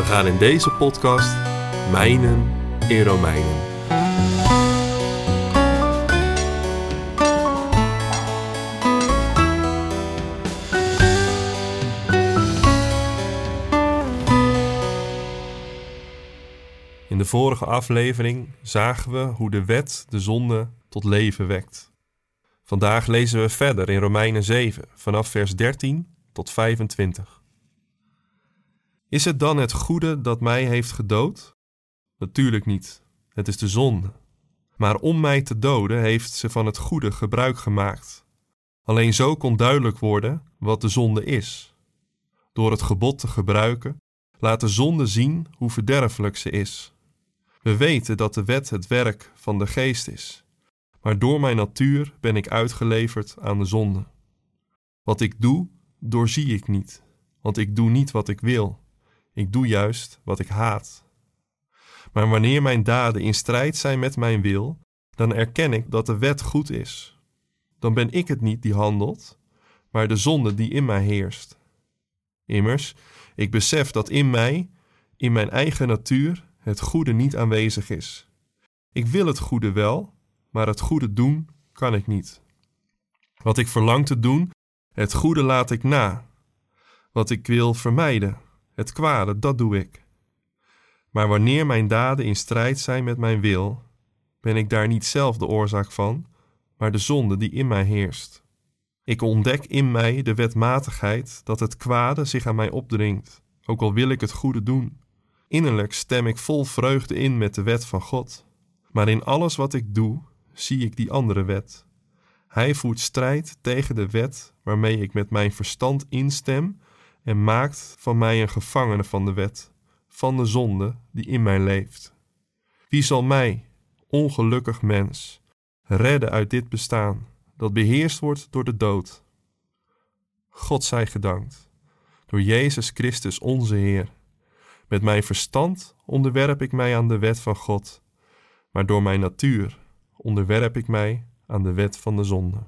We gaan in deze podcast mijnen in Romeinen. In de vorige aflevering zagen we hoe de wet de zonde tot leven wekt. Vandaag lezen we verder in Romeinen 7, vanaf vers 13 tot 25. Is het dan het goede dat mij heeft gedood? Natuurlijk niet. Het is de zonde. Maar om mij te doden heeft ze van het goede gebruik gemaakt. Alleen zo kon duidelijk worden wat de zonde is. Door het gebod te gebruiken, laat de zonde zien hoe verderfelijk ze is. We weten dat de wet het werk van de geest is, maar door mijn natuur ben ik uitgeleverd aan de zonde. Wat ik doe, doorzie ik niet, want ik doe niet wat ik wil, ik doe juist wat ik haat. Maar wanneer mijn daden in strijd zijn met mijn wil, dan erken ik dat de wet goed is. Dan ben ik het niet die handelt, maar de zonde die in mij heerst. Immers, ik besef dat in mij, in mijn eigen natuur, het goede niet aanwezig is. Ik wil het goede wel, maar het goede doen kan ik niet. Wat ik verlang te doen, het goede laat ik na. Wat ik wil vermijden, het kwade, dat doe ik. Maar wanneer mijn daden in strijd zijn met mijn wil, ben ik daar niet zelf de oorzaak van, maar de zonde die in mij heerst. Ik ontdek in mij de wetmatigheid dat het kwade zich aan mij opdringt, ook al wil ik het goede doen. Innerlijk stem ik vol vreugde in met de wet van God. Maar in alles wat ik doe, zie ik die andere wet. Hij voert strijd tegen de wet waarmee ik met mijn verstand instem en maakt van mij een gevangene van de wet, van de zonde die in mij leeft. Wie zal mij, ongelukkig mens, redden uit dit bestaan dat beheerst wordt door de dood? God zij gedankt, door Jezus Christus onze Heer. Met mijn verstand onderwerp ik mij aan de wet van God, maar door mijn natuur onderwerp ik mij aan de wet van de zonde.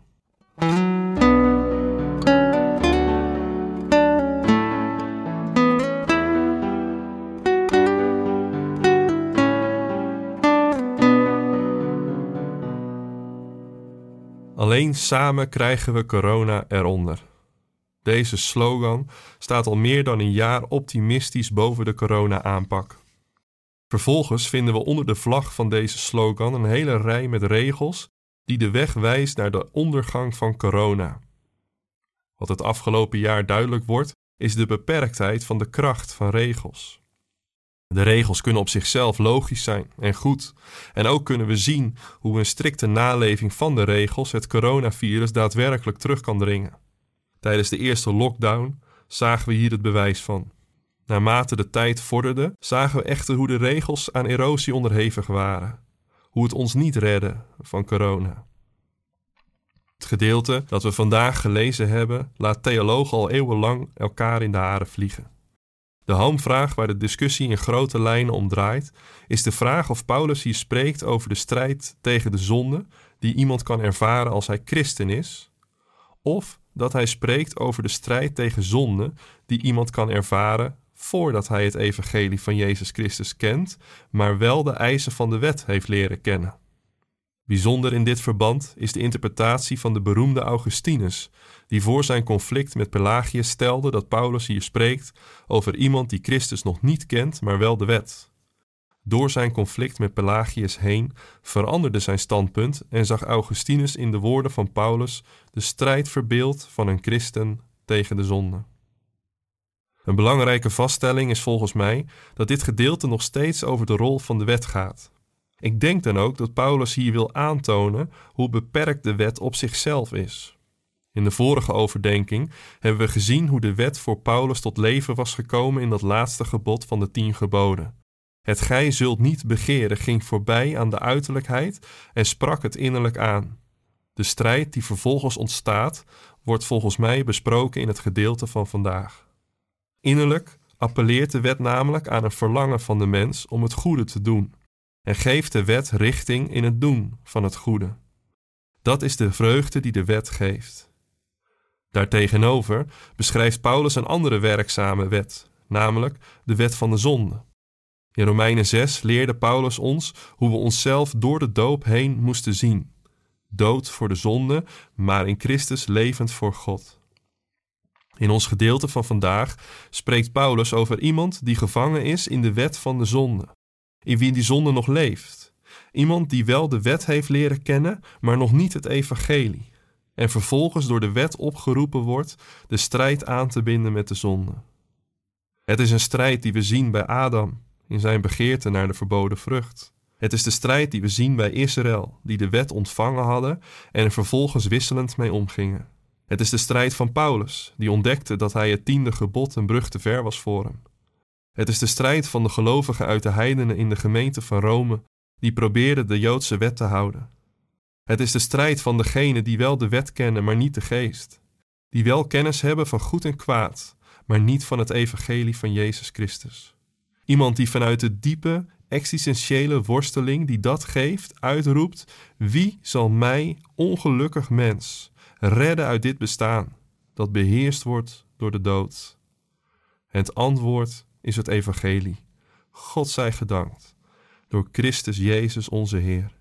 Alleen samen krijgen we corona eronder. Deze slogan staat al meer dan een jaar optimistisch boven de corona-aanpak. Vervolgens vinden we onder de vlag van deze slogan een hele rij met regels die de weg wijst naar de ondergang van corona. Wat het afgelopen jaar duidelijk wordt, is de beperktheid van de kracht van regels. De regels kunnen op zichzelf logisch zijn en goed, en ook kunnen we zien hoe een strikte naleving van de regels het coronavirus daadwerkelijk terug kan dringen. Tijdens de eerste lockdown zagen we hier het bewijs van. Naarmate de tijd vorderde, zagen we echter hoe de regels aan erosie onderhevig waren. Hoe het ons niet redde van corona. Het gedeelte dat we vandaag gelezen hebben, laat theologen al eeuwenlang elkaar in de haren vliegen. De hamvraag waar de discussie in grote lijnen om draait, is de vraag of Paulus hier spreekt over de strijd tegen de zonde die iemand kan ervaren als hij christen is, of dat hij spreekt over de strijd tegen zonde die iemand kan ervaren voordat hij het evangelie van Jezus Christus kent, maar wel de eisen van de wet heeft leren kennen. Bijzonder in dit verband is de interpretatie van de beroemde Augustinus, die voor zijn conflict met Pelagius stelde dat Paulus hier spreekt over iemand die Christus nog niet kent, maar wel de wet. Door zijn conflict met Pelagius heen veranderde zijn standpunt en zag Augustinus in de woorden van Paulus de strijd verbeeld van een christen tegen de zonde. Een belangrijke vaststelling is volgens mij dat dit gedeelte nog steeds over de rol van de wet gaat. Ik denk dan ook dat Paulus hier wil aantonen hoe beperkt de wet op zichzelf is. In de vorige overdenking hebben we gezien hoe de wet voor Paulus tot leven was gekomen in dat laatste gebod van de tien geboden. Het gij zult niet begeren ging voorbij aan de uiterlijkheid en sprak het innerlijk aan. De strijd die vervolgens ontstaat, wordt volgens mij besproken in het gedeelte van vandaag. Innerlijk appelleert de wet namelijk aan een verlangen van de mens om het goede te doen en geeft de wet richting in het doen van het goede. Dat is de vreugde die de wet geeft. Daartegenover beschrijft Paulus een andere werkzame wet, namelijk de wet van de zonde. In Romeinen 6 leerde Paulus ons hoe we onszelf door de doop heen moesten zien. Dood voor de zonde, maar in Christus levend voor God. In ons gedeelte van vandaag spreekt Paulus over iemand die gevangen is in de wet van de zonde, in wie die zonde nog leeft. Iemand die wel de wet heeft leren kennen, maar nog niet het evangelie. En vervolgens door de wet opgeroepen wordt de strijd aan te binden met de zonde. Het is een strijd die we zien bij Adam in zijn begeerte naar de verboden vrucht. Het is de strijd die we zien bij Israël, die de wet ontvangen hadden en er vervolgens wisselend mee omgingen. Het is de strijd van Paulus, die ontdekte dat hij het tiende gebod een brug te ver was voor hem. Het is de strijd van de gelovigen uit de heidenen in de gemeente van Rome, die probeerden de Joodse wet te houden. Het is de strijd van degenen die wel de wet kennen, maar niet de geest. Die wel kennis hebben van goed en kwaad, maar niet van het evangelie van Jezus Christus. Iemand die vanuit de diepe, existentiële worsteling die dat geeft, uitroept: Wie zal mij, ongelukkig mens, redden uit dit bestaan dat beheerst wordt door de dood? Het antwoord is het evangelie. God zij gedankt door Christus Jezus onze Heer.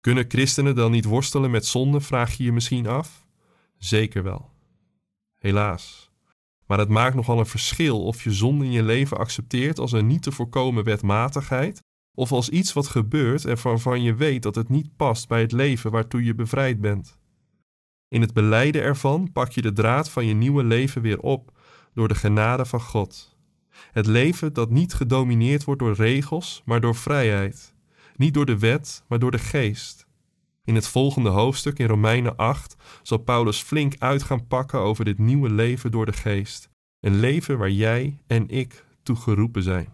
Kunnen christenen dan niet worstelen met zonde, vraag je je misschien af? Zeker wel. Helaas. Maar het maakt nogal een verschil of je zonde in je leven accepteert als een niet te voorkomen wetmatigheid, of als iets wat gebeurt en waarvan je weet dat het niet past bij het leven waartoe je bevrijd bent. In het beleiden ervan pak je de draad van je nieuwe leven weer op door de genade van God. Het leven dat niet gedomineerd wordt door regels, maar door vrijheid. Niet door de wet, maar door de geest. In het volgende hoofdstuk in Romeinen 8 zal Paulus flink uit gaan pakken over dit nieuwe leven door de geest. Een leven waar jij en ik toe geroepen zijn.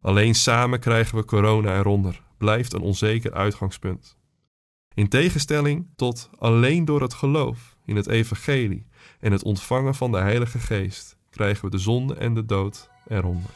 Alleen samen krijgen we corona eronder, blijft een onzeker uitgangspunt. In tegenstelling tot alleen door het geloof in het evangelie en het ontvangen van de Heilige Geest krijgen we de zonde en de dood eronder.